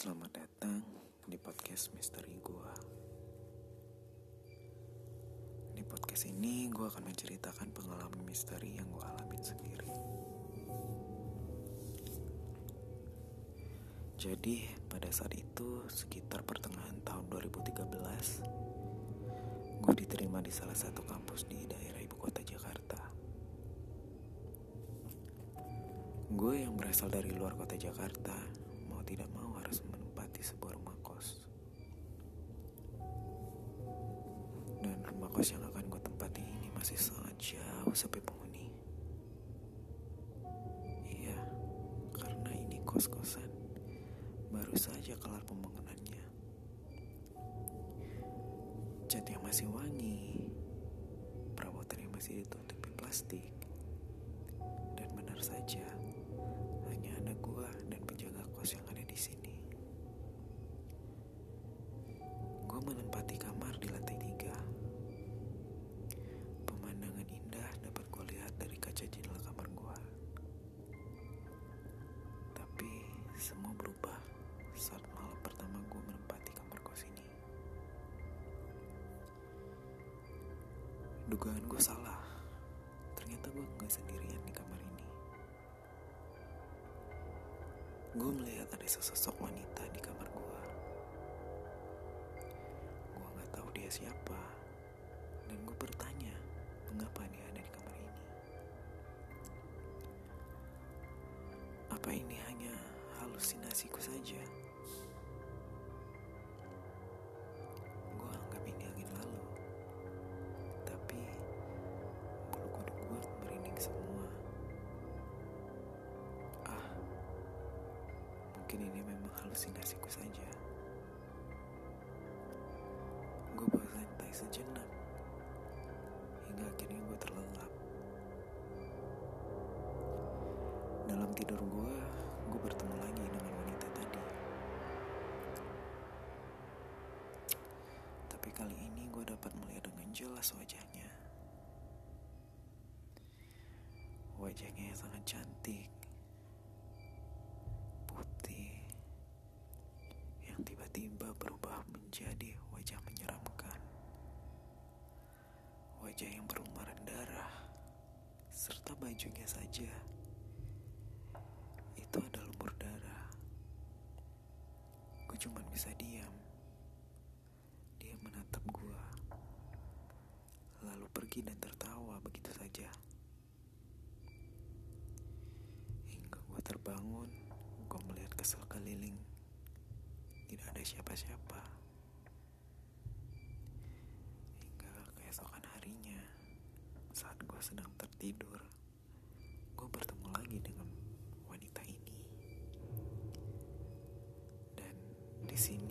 Selamat datang di podcast misteri gua. Di podcast ini gua akan menceritakan pengalaman misteri yang gua alamin sendiri. Jadi pada saat itu sekitar pertengahan tahun 2013 Gue diterima di salah satu kampus di daerah ibu kota Jakarta Gue yang berasal dari luar kota Jakarta tidak mau harus menempati sebuah rumah kos. Dan rumah kos yang akan gue tempati ini masih sangat jauh sampai penghuni. Iya, karena ini kos-kosan. Baru saja kelar pembangunannya. Cat yang masih wangi, perabotan yang masih ditutupi plastik, dan benar saja saat malam pertama gue menempati kamar kos ini. Dugaan gue salah. Ternyata gue nggak sendirian di kamar ini. Gue melihat ada sesosok wanita di kamar gue. Gue nggak tahu dia siapa. Mungkin ini memang halusinasiku saja. Gue bersantai sejenak. Hingga akhirnya gue terlelap. Dalam tidur gue, gue bertemu lagi dengan wanita tadi. Tapi kali ini gue dapat melihat dengan jelas wajahnya. Wajahnya sangat cantik, Wajah yang berlumuran darah, serta bajunya saja itu ada lumur darah. Gue cuma bisa diam. Dia menatap gue, lalu pergi dan tertawa begitu saja. Hingga gue terbangun, gue melihat ke sekeliling. Tidak ada siapa-siapa. Hingga keesokan harinya, saat gue sedang tertidur, gue bertemu lagi dengan wanita ini. Dan di sini